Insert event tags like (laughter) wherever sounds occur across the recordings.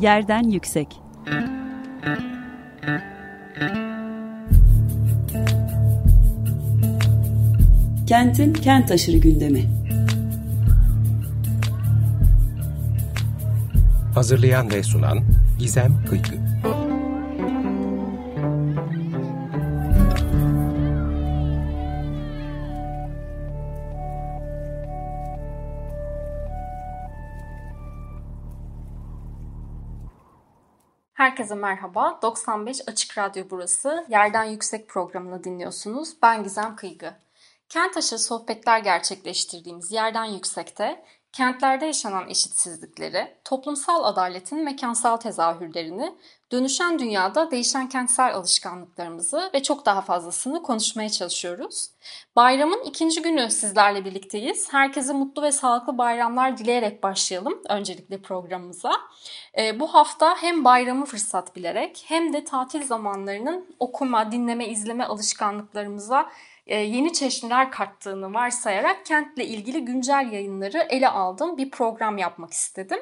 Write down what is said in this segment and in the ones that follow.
Yerden Yüksek Kentin kent aşırı gündemi. Hazırlayan ve sunan Gizem Kıykı. Herkese merhaba. 95 Açık Radyo burası. Yerden Yüksek programını dinliyorsunuz. Ben Gizem Kıygı. Kent aşırı sohbetler gerçekleştirdiğimiz Yerden Yüksek'te kentlerde yaşanan eşitsizlikleri, toplumsal adaletin mekansal tezahürlerini, dönüşen dünyada değişen kentsel alışkanlıklarımızı ve çok daha fazlasını konuşmaya çalışıyoruz. Bayramın ikinci günü sizlerle birlikteyiz. Herkese mutlu ve sağlıklı bayramlar dileyerek başlayalım öncelikle programımıza. E, bu hafta hem bayramı fırsat bilerek hem de tatil zamanlarının okuma, dinleme, izleme alışkanlıklarımıza yeni çeşniler kattığını varsayarak kentle ilgili güncel yayınları ele aldım. Bir program yapmak istedim.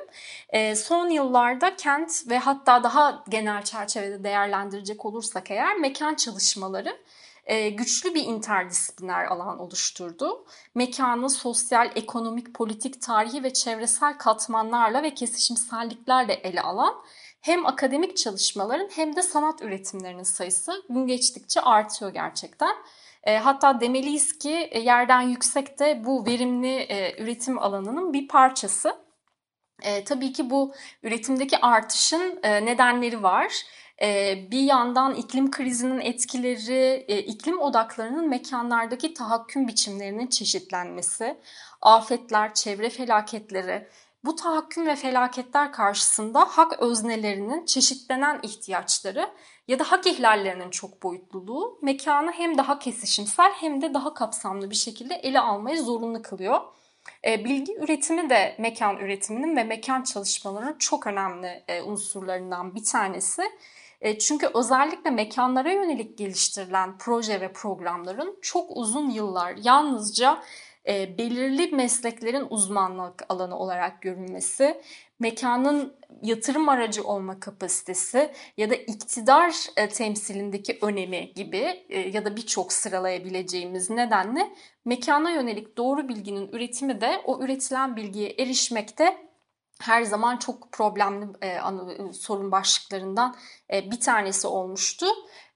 E, son yıllarda kent ve hatta daha genel çerçevede değerlendirecek olursak eğer mekan çalışmaları e, güçlü bir interdisipliner alan oluşturdu. Mekanı sosyal, ekonomik, politik, tarihi ve çevresel katmanlarla ve kesişimselliklerle ele alan hem akademik çalışmaların hem de sanat üretimlerinin sayısı gün geçtikçe artıyor gerçekten. E, hatta demeliyiz ki e, yerden yüksekte bu verimli e, üretim alanının bir parçası. E, tabii ki bu üretimdeki artışın e, nedenleri var. E, bir yandan iklim krizinin etkileri, e, iklim odaklarının mekanlardaki tahakküm biçimlerinin çeşitlenmesi, afetler, çevre felaketleri, bu tahakküm ve felaketler karşısında hak öznelerinin çeşitlenen ihtiyaçları ya da hak ihlallerinin çok boyutluluğu mekanı hem daha kesişimsel hem de daha kapsamlı bir şekilde ele almayı zorunlu kılıyor. E, bilgi üretimi de mekan üretiminin ve mekan çalışmalarının çok önemli e, unsurlarından bir tanesi. E, çünkü özellikle mekanlara yönelik geliştirilen proje ve programların çok uzun yıllar yalnızca belirli mesleklerin uzmanlık alanı olarak görülmesi mekanın yatırım aracı olma kapasitesi ya da iktidar e, temsilindeki önemi gibi e, ya da birçok sıralayabileceğimiz nedenle mekana yönelik doğru bilginin üretimi de o üretilen bilgiye erişmekte her zaman çok problemli e, sorun başlıklarından bir tanesi olmuştu.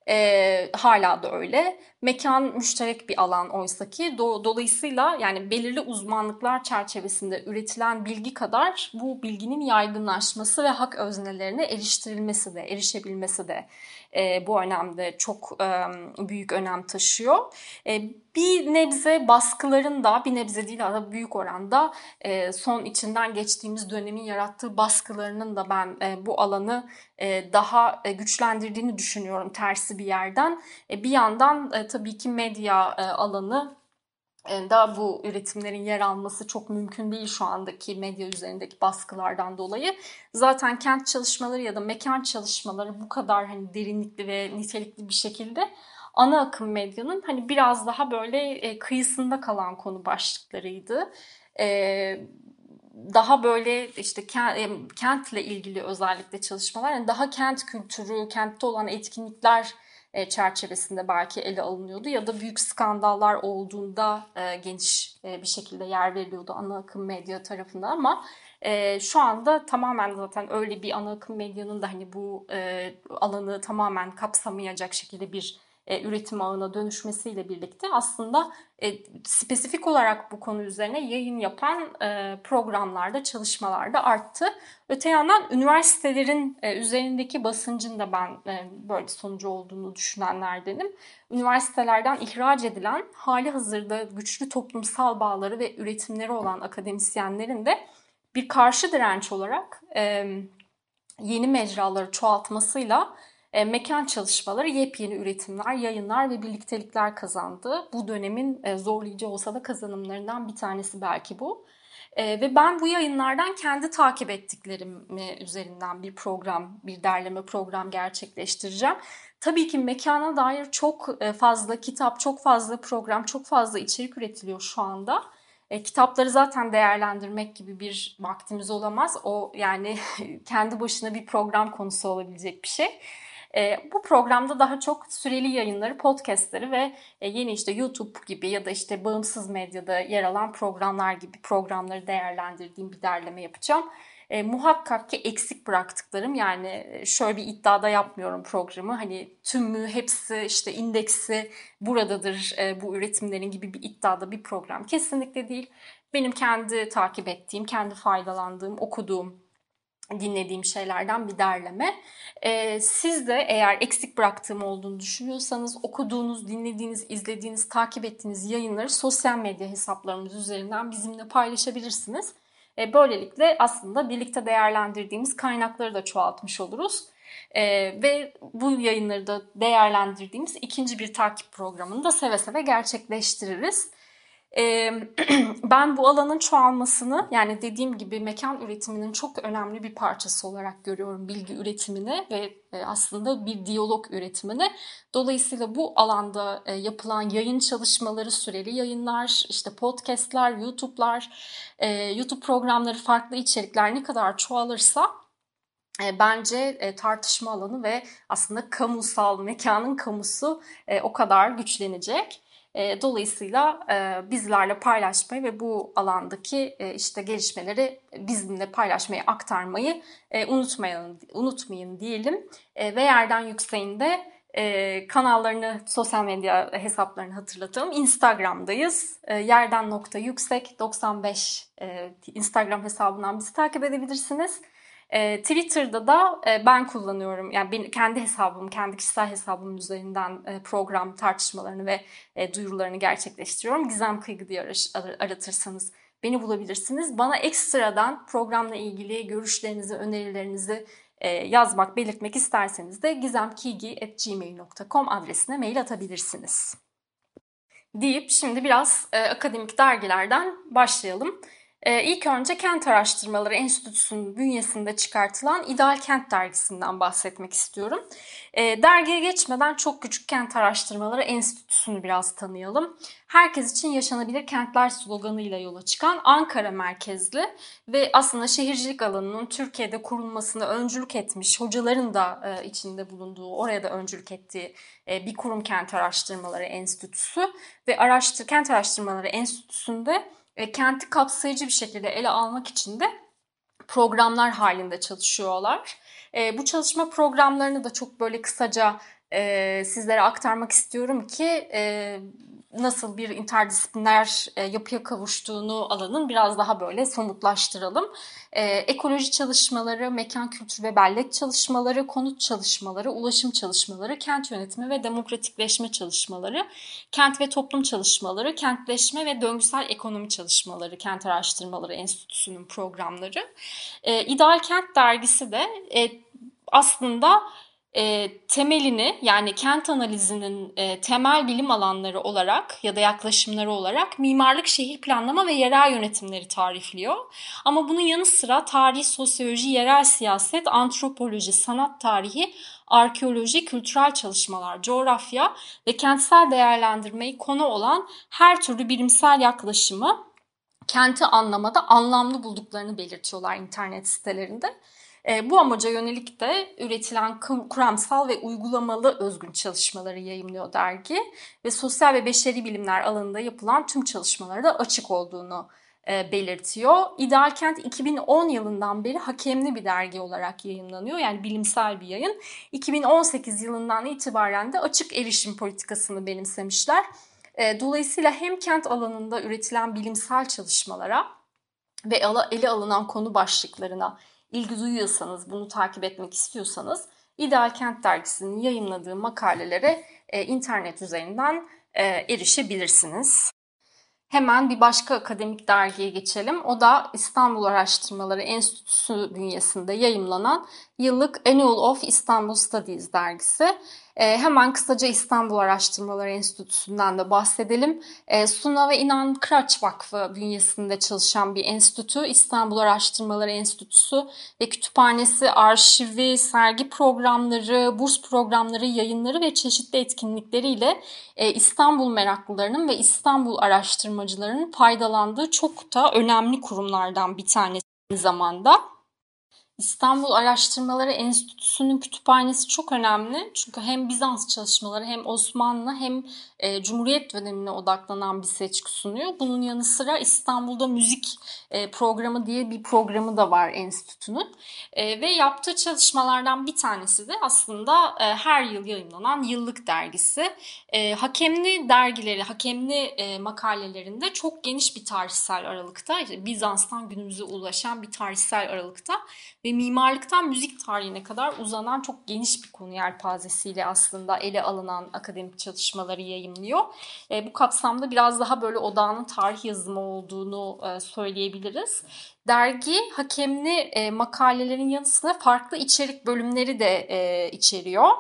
E, hala da öyle. Mekan müşterek bir alan oysa ki do, dolayısıyla yani belirli uzmanlıklar çerçevesinde üretilen bilgi kadar bu bilginin yaygınlaşması ve hak öznelerine eriştirilmesi de, erişebilmesi de e, bu önemde çok e, büyük önem taşıyor. E, bir nebze baskıların da bir nebze değil ama büyük oranda e, son içinden geçtiğimiz dönemin yarattığı baskılarının da ben e, bu alanı e, daha e, güçlendirdiğini düşünüyorum tersi bir yerden. E, bir yandan e, tabii ki medya e, alanı da bu üretimlerin yer alması çok mümkün değil şu andaki medya üzerindeki baskılardan dolayı. Zaten kent çalışmaları ya da mekan çalışmaları bu kadar hani derinlikli ve nitelikli bir şekilde ana akım medyanın hani biraz daha böyle e, kıyısında kalan konu başlıklarıydı. E, daha böyle işte kentle ilgili özellikle çalışmalar, yani daha kent kültürü, kentte olan etkinlikler e, çerçevesinde belki ele alınıyordu ya da büyük skandallar olduğunda e, geniş e, bir şekilde yer veriliyordu ana akım medya tarafından ama şu anda tamamen zaten öyle bir ana akım medyanın da hani bu alanı tamamen kapsamayacak şekilde bir e, üretim ağına dönüşmesiyle birlikte aslında e, spesifik olarak bu konu üzerine yayın yapan e, programlarda, çalışmalarda arttı. Öte yandan üniversitelerin e, üzerindeki basıncın da ben e, böyle sonucu olduğunu düşünenlerdenim. Üniversitelerden ihraç edilen hali hazırda güçlü toplumsal bağları ve üretimleri olan akademisyenlerin de bir karşı direnç olarak e, yeni mecraları çoğaltmasıyla e, mekan çalışmaları yepyeni üretimler, yayınlar ve birliktelikler kazandı. Bu dönemin e, zorlayıcı olsa da kazanımlarından bir tanesi belki bu. E, ve ben bu yayınlardan kendi takip ettiklerim üzerinden bir program, bir derleme program gerçekleştireceğim. Tabii ki mekana dair çok fazla kitap, çok fazla program, çok fazla içerik üretiliyor şu anda. E, kitapları zaten değerlendirmek gibi bir vaktimiz olamaz. O yani (laughs) kendi başına bir program konusu olabilecek bir şey. E, bu programda daha çok süreli yayınları, podcastleri ve e, yeni işte YouTube gibi ya da işte bağımsız medyada yer alan programlar gibi programları değerlendirdiğim bir derleme yapacağım. E, muhakkak ki eksik bıraktıklarım yani e, şöyle bir iddiada yapmıyorum programı hani tümü hepsi işte indeksi buradadır e, bu üretimlerin gibi bir iddiada bir program kesinlikle değil. Benim kendi takip ettiğim, kendi faydalandığım, okuduğum, dinlediğim şeylerden bir derleme. Ee, siz de eğer eksik bıraktığım olduğunu düşünüyorsanız okuduğunuz, dinlediğiniz, izlediğiniz, takip ettiğiniz yayınları sosyal medya hesaplarımız üzerinden bizimle paylaşabilirsiniz. E, böylelikle aslında birlikte değerlendirdiğimiz kaynakları da çoğaltmış oluruz. E, ve bu yayınları da değerlendirdiğimiz ikinci bir takip programını da seve seve gerçekleştiririz. (clears throat) ben bu alanın çoğalmasını yani dediğim gibi mekan üretiminin çok önemli bir parçası olarak görüyorum bilgi üretimini ve aslında bir diyalog üretimini. Dolayısıyla bu alanda yapılan yayın çalışmaları, süreli yayınlar, işte podcastler, YouTube'lar, YouTube programları, farklı içerikler ne kadar çoğalırsa bence tartışma alanı ve aslında kamusal mekanın kamusu o kadar güçlenecek. E, dolayısıyla e, bizlerle paylaşmayı ve bu alandaki e, işte gelişmeleri bizimle paylaşmayı, aktarmayı unutmayın, unutmayın diyelim. Ve yerden yükseğin de kanallarını, sosyal medya hesaplarını hatırlatalım. Instagram'dayız. Yerden nokta yüksek 95 Instagram hesabından bizi takip edebilirsiniz. E, Twitter'da da e, ben kullanıyorum. Yani kendi hesabım, kendi kişisel hesabım üzerinden e, program tartışmalarını ve e, duyurularını gerçekleştiriyorum. Gizem Kıygı diye ar- aratırsanız beni bulabilirsiniz. Bana ekstradan programla ilgili görüşlerinizi, önerilerinizi yazmak, belirtmek isterseniz de gizemkigi.gmail.com adresine mail atabilirsiniz. Deyip şimdi biraz akademik dergilerden başlayalım. Ee, ilk önce Kent Araştırmaları Enstitüsü'nün bünyesinde çıkartılan İdeal Kent dergisinden bahsetmek istiyorum. Ee, dergiye geçmeden çok küçük Kent Araştırmaları Enstitüsü'nü biraz tanıyalım. Herkes için yaşanabilir kentler sloganıyla yola çıkan Ankara merkezli ve aslında şehircilik alanının Türkiye'de kurulmasına öncülük etmiş, hocaların da e, içinde bulunduğu, oraya da öncülük ettiği e, bir kurum Kent Araştırmaları Enstitüsü ve araştır Kent Araştırmaları Enstitüsü'nde e, kenti kapsayıcı bir şekilde ele almak için de programlar halinde çalışıyorlar. E, bu çalışma programlarını da çok böyle kısaca e, sizlere aktarmak istiyorum ki e, nasıl bir interdisipliner e, yapıya kavuştuğunu alanın biraz daha böyle somutlaştıralım. E, ekoloji çalışmaları, mekan kültür ve bellek çalışmaları, konut çalışmaları, ulaşım çalışmaları, kent yönetimi ve demokratikleşme çalışmaları, kent ve toplum çalışmaları, kentleşme ve döngüsel ekonomi çalışmaları, Kent Araştırmaları Enstitüsü'nün programları. E, İdeal Kent dergisi de e, aslında e, temelini yani kent analizinin e, temel bilim alanları olarak ya da yaklaşımları olarak mimarlık, şehir planlama ve yerel yönetimleri tarifliyor. Ama bunun yanı sıra tarih, sosyoloji, yerel siyaset, antropoloji, sanat tarihi, arkeoloji, kültürel çalışmalar, coğrafya ve kentsel değerlendirmeyi konu olan her türlü bilimsel yaklaşımı kenti anlamada anlamlı bulduklarını belirtiyorlar internet sitelerinde. E, bu amaca yönelik de üretilen kuramsal ve uygulamalı özgün çalışmaları yayımlıyor dergi ve sosyal ve beşeri bilimler alanında yapılan tüm çalışmalara da açık olduğunu e, belirtiyor. İdeal Kent 2010 yılından beri hakemli bir dergi olarak yayınlanıyor. Yani bilimsel bir yayın. 2018 yılından itibaren de açık erişim politikasını benimsemişler. E, dolayısıyla hem kent alanında üretilen bilimsel çalışmalara ve ele alınan konu başlıklarına ilgi duyuyorsanız, bunu takip etmek istiyorsanız İdeal Kent Dergisi'nin yayınladığı makalelere e, internet üzerinden e, erişebilirsiniz. Hemen bir başka akademik dergiye geçelim. O da İstanbul Araştırmaları Enstitüsü bünyesinde yayımlanan yıllık Annual of Istanbul Studies dergisi. E, hemen kısaca İstanbul Araştırmaları Enstitüsü'nden de bahsedelim. E, Suna ve İnan Kıraç Vakfı bünyesinde çalışan bir enstitü. İstanbul Araştırmaları Enstitüsü ve kütüphanesi, arşivi, sergi programları, burs programları, yayınları ve çeşitli etkinlikleriyle e, İstanbul meraklılarının ve İstanbul araştırmacılarının faydalandığı çok da önemli kurumlardan bir tanesi zamanda. İstanbul Araştırmaları Enstitüsü'nün kütüphanesi çok önemli. Çünkü hem Bizans çalışmaları hem Osmanlı hem e, Cumhuriyet dönemine odaklanan bir seçki sunuyor. Bunun yanı sıra İstanbul'da müzik e, programı diye bir programı da var enstitünün. E, ve yaptığı çalışmalardan bir tanesi de aslında e, her yıl yayınlanan yıllık dergisi. E, hakemli dergileri, hakemli e, makalelerinde çok geniş bir tarihsel aralıkta, işte Bizans'tan günümüze ulaşan bir tarihsel aralıkta ve mimarlıktan müzik tarihine kadar uzanan çok geniş bir konu yelpazesiyle aslında ele alınan akademik çalışmaları yayımlıyor. E, bu kapsamda biraz daha böyle odağının tarih yazımı olduğunu e, söyleyebiliriz. Dergi hakemli e, makalelerin yanı sıra farklı içerik bölümleri de e, içeriyor.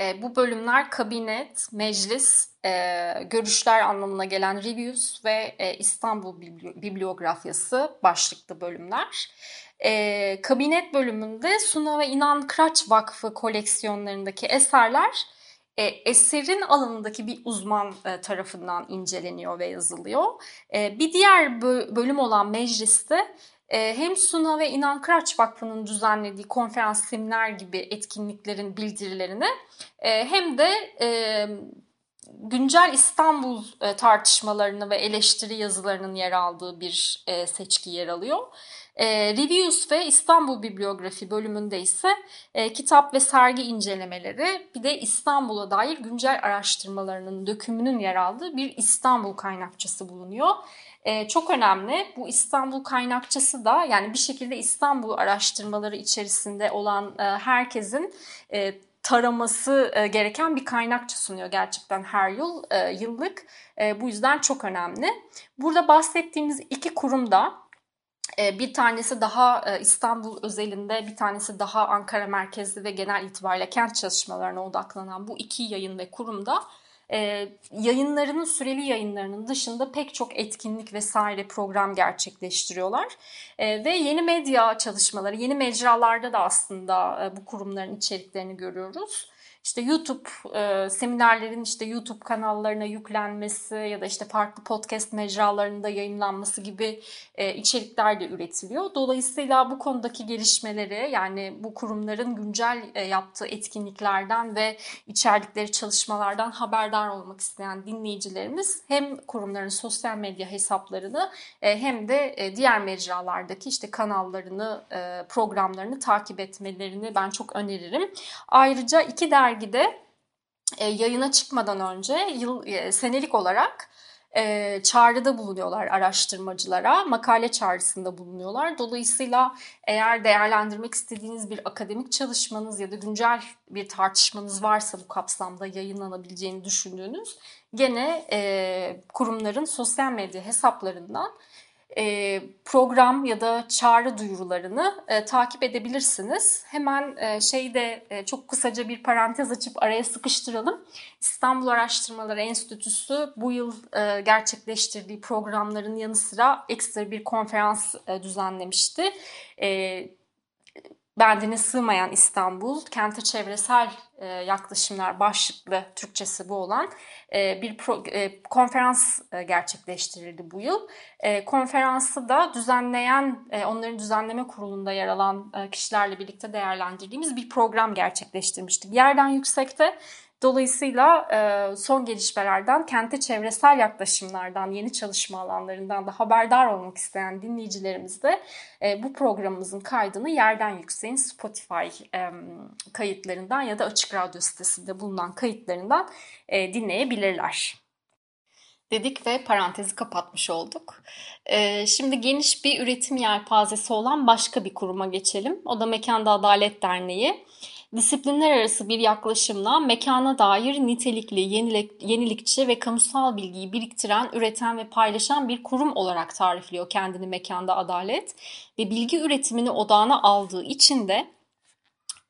E, bu bölümler kabinet, meclis, e, görüşler anlamına gelen reviews ve e, İstanbul bibliografyası başlıklı bölümler. E, kabinet bölümünde Suna ve İnan Kıraç Vakfı koleksiyonlarındaki eserler e, eserin alanındaki bir uzman e, tarafından inceleniyor ve yazılıyor. E, bir diğer bölüm olan mecliste e, hem Suna ve İnan Kıraç Vakfı'nın düzenlediği konferans, seminer gibi etkinliklerin bildirilerini e, hem de e, güncel İstanbul tartışmalarını ve eleştiri yazılarının yer aldığı bir seçki yer alıyor. E, Reviews ve İstanbul Bibliografi bölümünde ise e, kitap ve sergi incelemeleri bir de İstanbul'a dair güncel araştırmalarının dökümünün yer aldığı bir İstanbul kaynakçası bulunuyor. E, çok önemli. Bu İstanbul kaynakçası da yani bir şekilde İstanbul araştırmaları içerisinde olan e, herkesin e, taraması e, gereken bir kaynakça sunuyor gerçekten her yıl e, yıllık. E, bu yüzden çok önemli. Burada bahsettiğimiz iki kurum da bir tanesi daha e, İstanbul özelinde, bir tanesi daha Ankara merkezli ve genel itibariyle kent çalışmalarına odaklanan bu iki yayın ve kurumda e, yayınlarının süreli yayınlarının dışında pek çok etkinlik vesaire program gerçekleştiriyorlar. E, ve yeni medya çalışmaları, yeni mecralarda da aslında bu kurumların içeriklerini görüyoruz işte YouTube e, seminerlerin işte YouTube kanallarına yüklenmesi ya da işte farklı podcast mecralarında yayınlanması gibi e, içerikler de üretiliyor. Dolayısıyla bu konudaki gelişmeleri yani bu kurumların güncel e, yaptığı etkinliklerden ve içerdikleri çalışmalardan haberdar olmak isteyen dinleyicilerimiz hem kurumların sosyal medya hesaplarını e, hem de e, diğer mecralardaki işte kanallarını, e, programlarını takip etmelerini ben çok öneririm. Ayrıca iki dergi dergide e, yayına çıkmadan önce yıl e, senelik olarak e, çağrıda bulunuyorlar araştırmacılara, makale çağrısında bulunuyorlar. Dolayısıyla eğer değerlendirmek istediğiniz bir akademik çalışmanız ya da güncel bir tartışmanız varsa bu kapsamda yayınlanabileceğini düşündüğünüz gene e, kurumların sosyal medya hesaplarından e, program ya da çağrı duyurularını e, takip edebilirsiniz. Hemen e, şeyde e, çok kısaca bir parantez açıp araya sıkıştıralım. İstanbul Araştırmaları Enstitüsü bu yıl e, gerçekleştirdiği programların yanı sıra ekstra bir konferans e, düzenlemişti. E, bendine sığmayan İstanbul, kente çevresel e, yaklaşımlar başlıklı Türkçesi bu olan e, bir pro, e, konferans e, gerçekleştirildi bu yıl. E, konferansı da düzenleyen, e, onların düzenleme kurulunda yer alan e, kişilerle birlikte değerlendirdiğimiz bir program gerçekleştirmiştik. Yerden yüksekte Dolayısıyla e, son gelişmelerden, kente çevresel yaklaşımlardan, yeni çalışma alanlarından da haberdar olmak isteyen dinleyicilerimiz de e, bu programımızın kaydını Yerden Yüksek'in Spotify e, kayıtlarından ya da Açık Radyo sitesinde bulunan kayıtlarından dinleyebilirler dedik ve parantezi kapatmış olduk. Şimdi geniş bir üretim yelpazesi olan başka bir kuruma geçelim. O da Mekanda Adalet Derneği disiplinler arası bir yaklaşımla mekana dair nitelikli, yenilik, yenilikçi ve kamusal bilgiyi biriktiren, üreten ve paylaşan bir kurum olarak tarifliyor kendini mekanda adalet ve bilgi üretimini odağına aldığı için de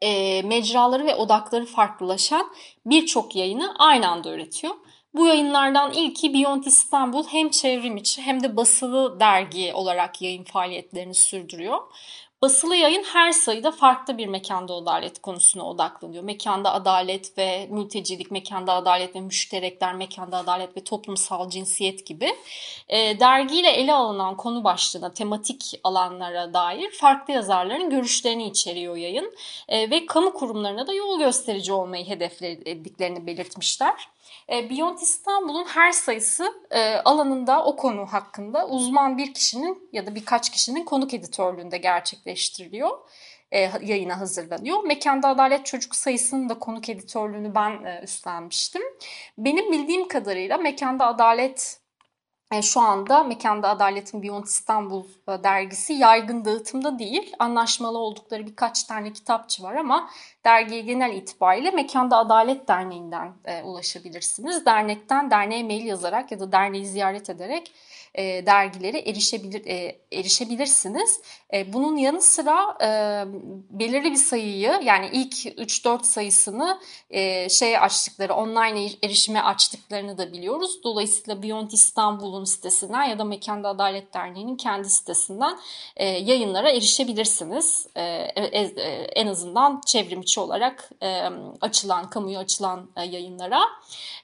e, mecraları ve odakları farklılaşan birçok yayını aynı anda üretiyor. Bu yayınlardan ilki Beyond İstanbul hem çevrim içi hem de basılı dergi olarak yayın faaliyetlerini sürdürüyor. Basılı yayın her sayıda farklı bir mekanda adalet konusuna odaklanıyor. Mekanda adalet ve mültecilik, mekanda adalet ve müşterekler, mekanda adalet ve toplumsal cinsiyet gibi e, dergiyle ele alınan konu başlığına, tematik alanlara dair farklı yazarların görüşlerini içeriyor yayın. E, ve kamu kurumlarına da yol gösterici olmayı hedeflediklerini belirtmişler. E, Beyond İstanbul'un her sayısı e, alanında o konu hakkında uzman bir kişinin ya da birkaç kişinin konuk editörlüğünde gerçekleştiriliyor. E, yayına hazırlanıyor. Mekanda Adalet Çocuk sayısının da konuk editörlüğünü ben üstlenmiştim. Benim bildiğim kadarıyla Mekanda Adalet şu anda Mekanda Adaletin Beyond İstanbul dergisi yaygın dağıtımda değil. Anlaşmalı oldukları birkaç tane kitapçı var ama dergiye genel itibariyle Mekanda Adalet Derneği'nden e, ulaşabilirsiniz. Dernekten derneğe mail yazarak ya da derneği ziyaret ederek e, dergilere erişebilir e, erişebilirsiniz. E, bunun yanı sıra e, belirli bir sayıyı yani ilk 3-4 sayısını e, şey açtıkları online erişime açtıklarını da biliyoruz. Dolayısıyla Beyond İstanbul'un sitesinden ya da Mekanda Adalet Derneği'nin kendi sitesinden e, yayınlara erişebilirsiniz. E, e, e en azından olarak e, açılan, kamuya açılan e, yayınlara.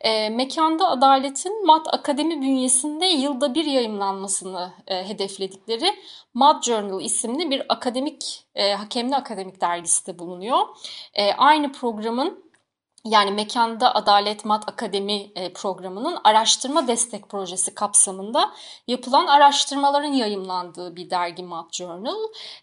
E, Mekanda Adalet'in MAT Akademi bünyesinde yılda bir yayınlanmasını e, hedefledikleri Mad Journal isimli bir akademik, e, hakemli akademik dergisi de bulunuyor. E, aynı programın yani Mekanda Adalet Mat Akademi e, programının araştırma destek projesi kapsamında yapılan araştırmaların yayımlandığı bir dergi Mat Journal.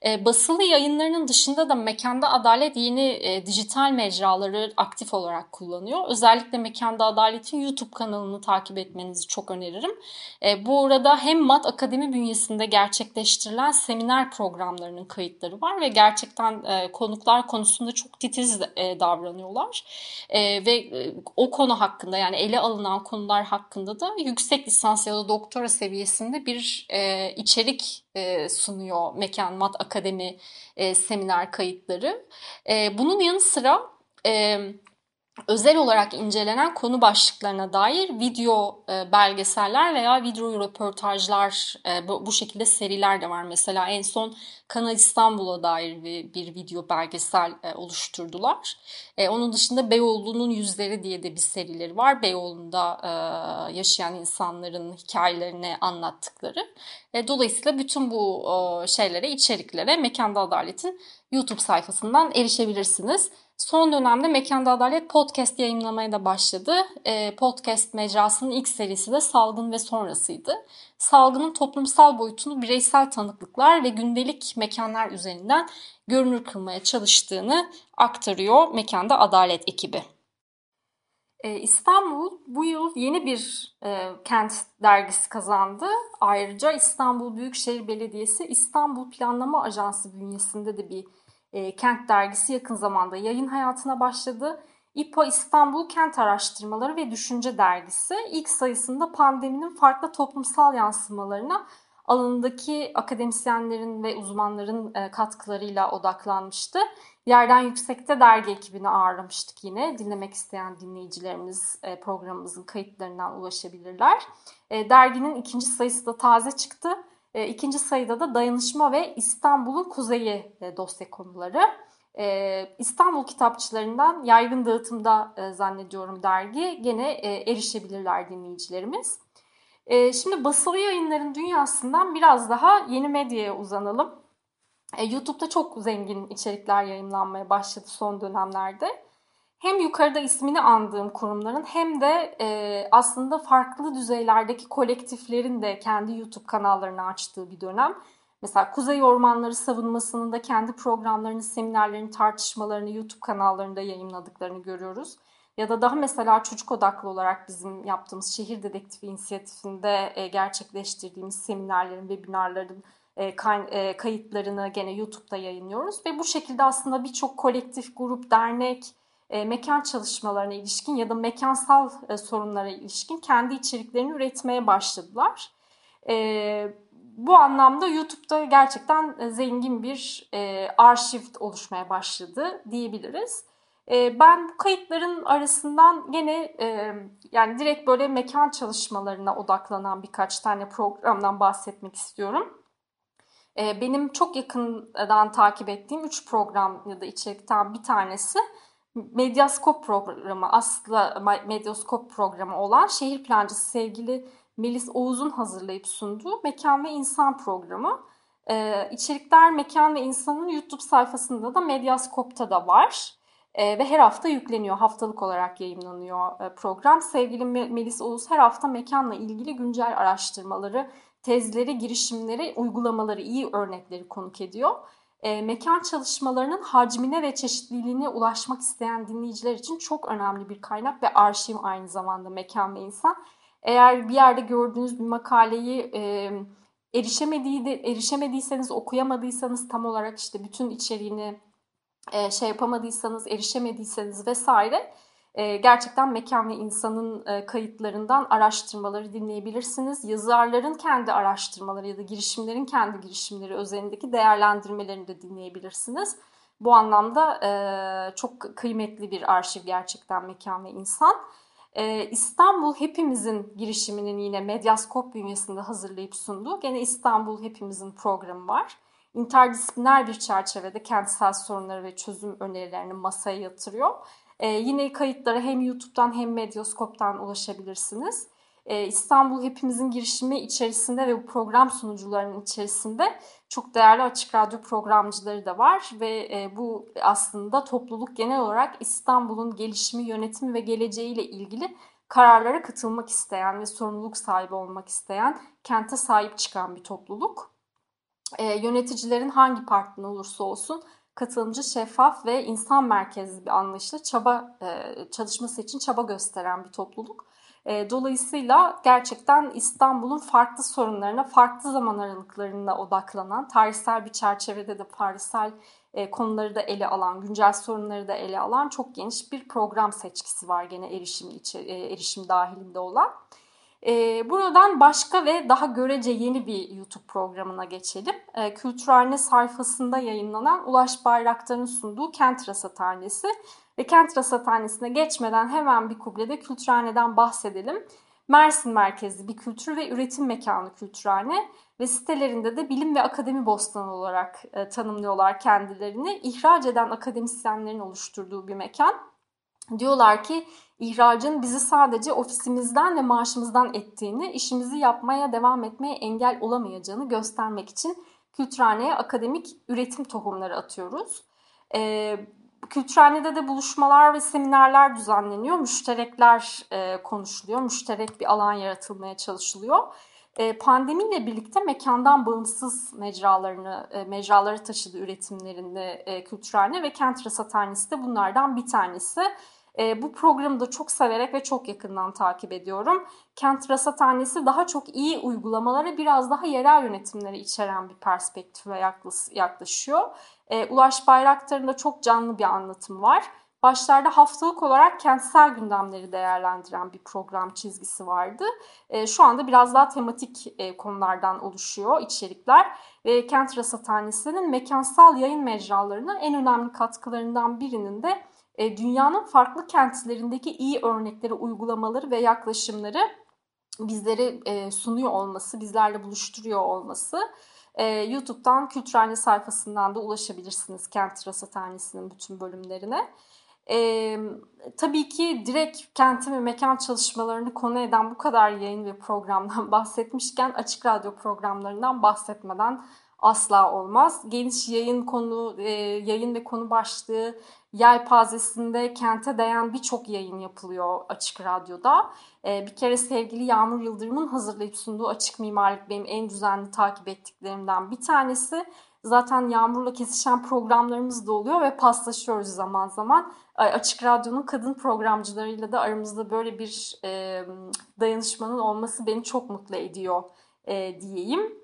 E, basılı yayınlarının dışında da Mekanda Adalet yeni e, dijital mecraları aktif olarak kullanıyor. Özellikle Mekanda Adalet'in YouTube kanalını takip etmenizi çok öneririm. Bu arada hem Mat Akademi bünyesinde gerçekleştirilen seminer programlarının kayıtları var ve gerçekten konuklar konusunda çok titiz davranıyorlar e, ve o konu hakkında yani ele alınan konular hakkında da yüksek lisans ya da doktora seviyesinde bir e, içerik e, sunuyor Mekan Mat Akademi e, seminer kayıtları. E, bunun yanı sıra e, özel olarak incelenen konu başlıklarına dair video e, belgeseller veya video röportajlar e, bu, şekilde seriler de var. Mesela en son Kanal İstanbul'a dair bir, video belgesel e, oluşturdular. Onun dışında Beyoğlu'nun Yüzleri diye de bir serileri var. Beyoğlu'nda yaşayan insanların hikayelerini anlattıkları. Dolayısıyla bütün bu şeylere, içeriklere Mekanda Adalet'in YouTube sayfasından erişebilirsiniz. Son dönemde Mekanda Adalet podcast yayınlamaya da başladı. E, podcast mecrasının ilk serisi de salgın ve sonrasıydı. Salgının toplumsal boyutunu bireysel tanıklıklar ve gündelik mekanlar üzerinden görünür kılmaya çalıştığını aktarıyor Mekanda Adalet ekibi. Ee, İstanbul bu yıl yeni bir e, kent dergisi kazandı. Ayrıca İstanbul Büyükşehir Belediyesi İstanbul Planlama Ajansı bünyesinde de bir e, Kent Dergisi yakın zamanda yayın hayatına başladı. İPA İstanbul Kent Araştırmaları ve Düşünce Dergisi ilk sayısında pandeminin farklı toplumsal yansımalarına alanındaki akademisyenlerin ve uzmanların e, katkılarıyla odaklanmıştı. Yerden Yüksek'te dergi ekibini ağırlamıştık yine. Dinlemek isteyen dinleyicilerimiz e, programımızın kayıtlarından ulaşabilirler. E, derginin ikinci sayısı da taze çıktı. E, ikinci sayıda da dayanışma ve İstanbul'un kuzeyi e, dosya konuları. E, İstanbul kitapçılarından yaygın dağıtımda e, zannediyorum dergi gene e, erişebilirler dinleyicilerimiz. E, şimdi basılı yayınların dünyasından biraz daha yeni medyaya uzanalım. E, YouTube'da çok zengin içerikler yayınlanmaya başladı son dönemlerde hem yukarıda ismini andığım kurumların hem de e, aslında farklı düzeylerdeki kolektiflerin de kendi YouTube kanallarını açtığı bir dönem. Mesela Kuzey Ormanları savunmasının da kendi programlarını, seminerlerini, tartışmalarını YouTube kanallarında yayınladıklarını görüyoruz. Ya da daha mesela çocuk odaklı olarak bizim yaptığımız şehir dedektifi inisiyatifinde e, gerçekleştirdiğimiz seminerlerin, webinarların e, e, kayıtlarını gene YouTube'da yayınlıyoruz. Ve bu şekilde aslında birçok kolektif, grup, dernek, e, mekan çalışmalarına ilişkin ya da mekansal e, sorunlara ilişkin kendi içeriklerini üretmeye başladılar. E, bu anlamda YouTube'da gerçekten zengin bir e, arşiv oluşmaya başladı diyebiliriz. E, ben bu kayıtların arasından gene e, yani direkt böyle mekan çalışmalarına odaklanan birkaç tane programdan bahsetmek istiyorum. E, benim çok yakından takip ettiğim üç program ya da içerikten bir tanesi Medyaskop programı, aslında Medyaskop programı olan şehir plancısı sevgili Melis Oğuz'un hazırlayıp sunduğu Mekan ve İnsan programı. Ee, içerikler Mekan ve İnsan'ın YouTube sayfasında da Medyaskop'ta da var. Ee, ve her hafta yükleniyor. Haftalık olarak yayınlanıyor e, program. Sevgili Melis Oğuz her hafta mekanla ilgili güncel araştırmaları, tezleri, girişimleri, uygulamaları, iyi örnekleri konuk ediyor. E, mekan çalışmalarının hacmine ve çeşitliliğine ulaşmak isteyen dinleyiciler için çok önemli bir kaynak ve arşiv aynı zamanda mekan ve insan. Eğer bir yerde gördüğünüz bir makaleyi e, erişemediği de, erişemediyseniz, okuyamadıysanız tam olarak işte bütün içeriğini e, şey yapamadıysanız, erişemediyseniz vesaire e, gerçekten mekan ve insanın e, kayıtlarından araştırmaları dinleyebilirsiniz. Yazarların kendi araştırmaları ya da girişimlerin kendi girişimleri özelindeki değerlendirmelerini de dinleyebilirsiniz. Bu anlamda e, çok kıymetli bir arşiv gerçekten mekan ve insan. Ee, İstanbul Hepimizin girişiminin yine Medyaskop bünyesinde hazırlayıp sunduğu gene İstanbul Hepimizin programı var. İnterdisipliner bir çerçevede kentsel sorunları ve çözüm önerilerini masaya yatırıyor. Ee, yine kayıtlara hem YouTube'dan hem Medyaskop'tan ulaşabilirsiniz. Ee, İstanbul Hepimizin girişimi içerisinde ve bu program sunucularının içerisinde çok değerli açık radyo programcıları da var ve e, bu aslında topluluk genel olarak İstanbul'un gelişimi, yönetimi ve geleceğiyle ilgili kararlara katılmak isteyen ve sorumluluk sahibi olmak isteyen, kente sahip çıkan bir topluluk. E, yöneticilerin hangi partiden olursa olsun katılımcı, şeffaf ve insan merkezli bir anlayışla çaba e, çalışması için çaba gösteren bir topluluk. E, dolayısıyla gerçekten İstanbul'un farklı sorunlarına, farklı zaman aralıklarında odaklanan, tarihsel bir çerçevede de tarihsel e, konuları da ele alan, güncel sorunları da ele alan çok geniş bir program seçkisi var gene erişim, içi, erişim dahilinde olan. Buradan başka ve daha görece yeni bir YouTube programına geçelim. E, Kültürhane sayfasında yayınlanan Ulaş Bayraktar'ın sunduğu Kent Rasathanesi ve kent rasathanesine geçmeden hemen bir kublede kültürhaneden bahsedelim. Mersin merkezli bir kültür ve üretim mekanı kültürhane ve sitelerinde de bilim ve akademi bostanı olarak e, tanımlıyorlar kendilerini. İhraç eden akademisyenlerin oluşturduğu bir mekan. Diyorlar ki ihracın bizi sadece ofisimizden ve maaşımızdan ettiğini, işimizi yapmaya devam etmeye engel olamayacağını göstermek için kültürhaneye akademik üretim tohumları atıyoruz. Ee, Kültürhanede de buluşmalar ve seminerler düzenleniyor. Müşterekler e, konuşuluyor. Müşterek bir alan yaratılmaya çalışılıyor. E, pandemiyle birlikte mekandan bağımsız mecralarını, e, mecraları taşıdı üretimlerinde e, Kültürhane ve Kent Rasathanesi de bunlardan bir tanesi. E, bu programı da çok severek ve çok yakından takip ediyorum. Kent Rasathanesi daha çok iyi uygulamalara biraz daha yerel yönetimleri içeren bir perspektife yaklaşıyor. E, Ulaş Bayraktar'ın da çok canlı bir anlatımı var. Başlarda haftalık olarak kentsel gündemleri değerlendiren bir program çizgisi vardı. E, şu anda biraz daha tematik e, konulardan oluşuyor içerikler. Ve Kent Rasathanesi'nin mekansal yayın mecralarına en önemli katkılarından birinin de e, dünyanın farklı kentlerindeki iyi örnekleri, uygulamaları ve yaklaşımları bizlere e, sunuyor olması, bizlerle buluşturuyor olması. E, YouTube'dan Kültürhane sayfasından da ulaşabilirsiniz Kent Rasathanesi'nin bütün bölümlerine. E, tabii ki direkt kentin ve mekan çalışmalarını konu eden bu kadar yayın ve programdan (laughs) bahsetmişken açık radyo programlarından bahsetmeden asla olmaz. Geniş yayın konu, e, yayın ve konu başlığı yelpazesinde kente değen birçok yayın yapılıyor Açık Radyo'da. E, bir kere sevgili Yağmur Yıldırım'ın hazırlayıp sunduğu Açık Mimarlık benim en düzenli takip ettiklerimden bir tanesi. Zaten Yağmur'la kesişen programlarımız da oluyor ve paslaşıyoruz zaman zaman. Açık Radyo'nun kadın programcılarıyla da aramızda böyle bir e, dayanışmanın olması beni çok mutlu ediyor e, diyeyim.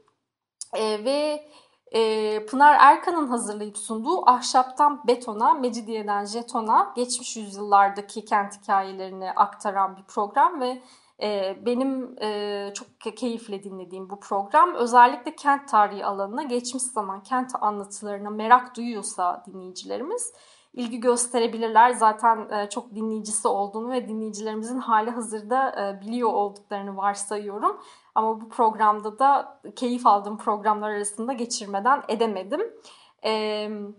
E, ve e, Pınar Erkan'ın hazırlayıp sunduğu Ahşaptan Betona, Mecidiyeden Jeton'a geçmiş yüzyıllardaki kent hikayelerini aktaran bir program ve e, benim e, çok keyifle dinlediğim bu program özellikle kent tarihi alanına geçmiş zaman kent anlatılarına merak duyuyorsa dinleyicilerimiz ilgi gösterebilirler. Zaten e, çok dinleyicisi olduğunu ve dinleyicilerimizin hali hazırda e, biliyor olduklarını varsayıyorum. Ama bu programda da keyif aldığım programlar arasında geçirmeden edemedim. Evet.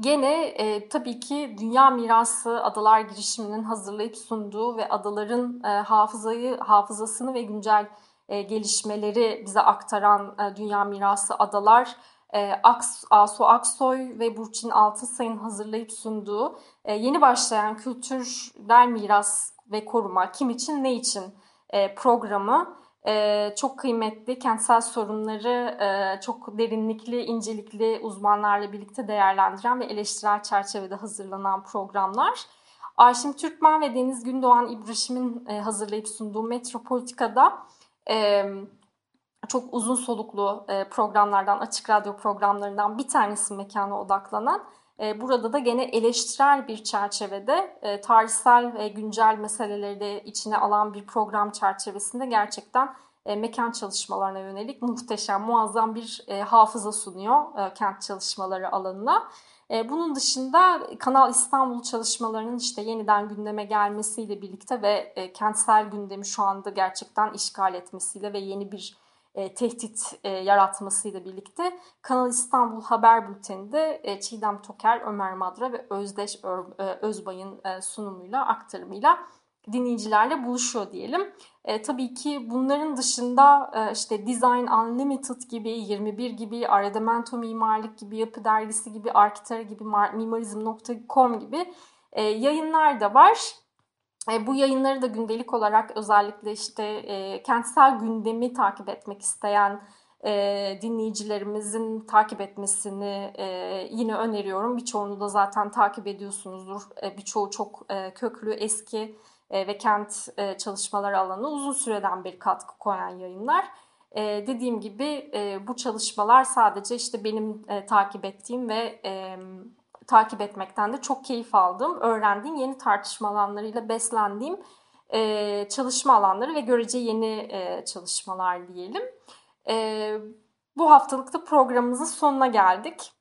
Gene e, tabii ki Dünya Mirası Adalar girişiminin hazırlayıp sunduğu ve adaların e, hafızayı hafızasını ve güncel e, gelişmeleri bize aktaran e, Dünya Mirası Adalar e, Aks, Asu Aksoy ve Burçin Altınsay'ın hazırlayıp sunduğu e, yeni başlayan kültürel miras ve koruma kim için ne için e, programı e, çok kıymetli kentsel sorunları e, çok derinlikli, incelikli uzmanlarla birlikte değerlendiren ve eleştirel çerçevede hazırlanan programlar. Ayşim Türkmen ve Deniz Gündoğan İbrahim'in e, hazırlayıp sunduğu Metropolitika'da çok uzun soluklu programlardan, açık radyo programlarından bir tanesi mekana odaklanan burada da gene eleştirel bir çerçevede e, tarihsel ve güncel meseleleri de içine alan bir program çerçevesinde gerçekten e, mekan çalışmalarına yönelik muhteşem, muazzam bir hafıza sunuyor kent çalışmaları alanına. Bunun dışında Kanal İstanbul çalışmalarının işte yeniden gündeme gelmesiyle birlikte ve kentsel gündemi şu anda gerçekten işgal etmesiyle ve yeni bir e, tehdit e, yaratmasıyla birlikte Kanal İstanbul Haber Bülteni'nde e, Çiğdem Toker, Ömer Madra ve Özdeş Ö, e, Özbay'ın e, sunumuyla, aktarımıyla dinleyicilerle buluşuyor diyelim. E, tabii ki bunların dışında e, işte Design Unlimited gibi, 21 gibi, Aredamento Mimarlık gibi, Yapı Dergisi gibi, Arkitara gibi, Mimarizm.com gibi e, yayınlar da var. E, bu yayınları da gündelik olarak özellikle işte e, kentsel gündemi takip etmek isteyen e, dinleyicilerimizin takip etmesini e, yine öneriyorum. Birçoğunu da zaten takip ediyorsunuzdur. E, birçoğu çok e, köklü, eski e, ve kent e, çalışmaları alanı uzun süreden bir katkı koyan yayınlar. E, dediğim gibi e, bu çalışmalar sadece işte benim e, takip ettiğim ve e, takip etmekten de çok keyif aldım. Öğrendiğim yeni tartışma alanlarıyla beslendiğim e, çalışma alanları ve görece yeni e, çalışmalar diyelim. E, bu haftalıkta programımızın sonuna geldik.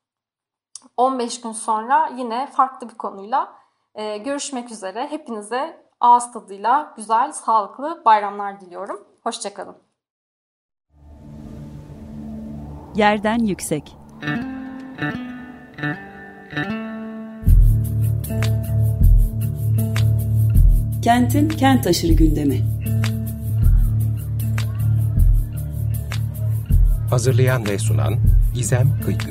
15 gün sonra yine farklı bir konuyla e, görüşmek üzere. Hepinize ağız tadıyla güzel, sağlıklı bayramlar diliyorum. Hoşçakalın. Yerden yüksek. Kentin kent aşırı gündemi. Hazırlayan ve sunan Gizem Kıykı.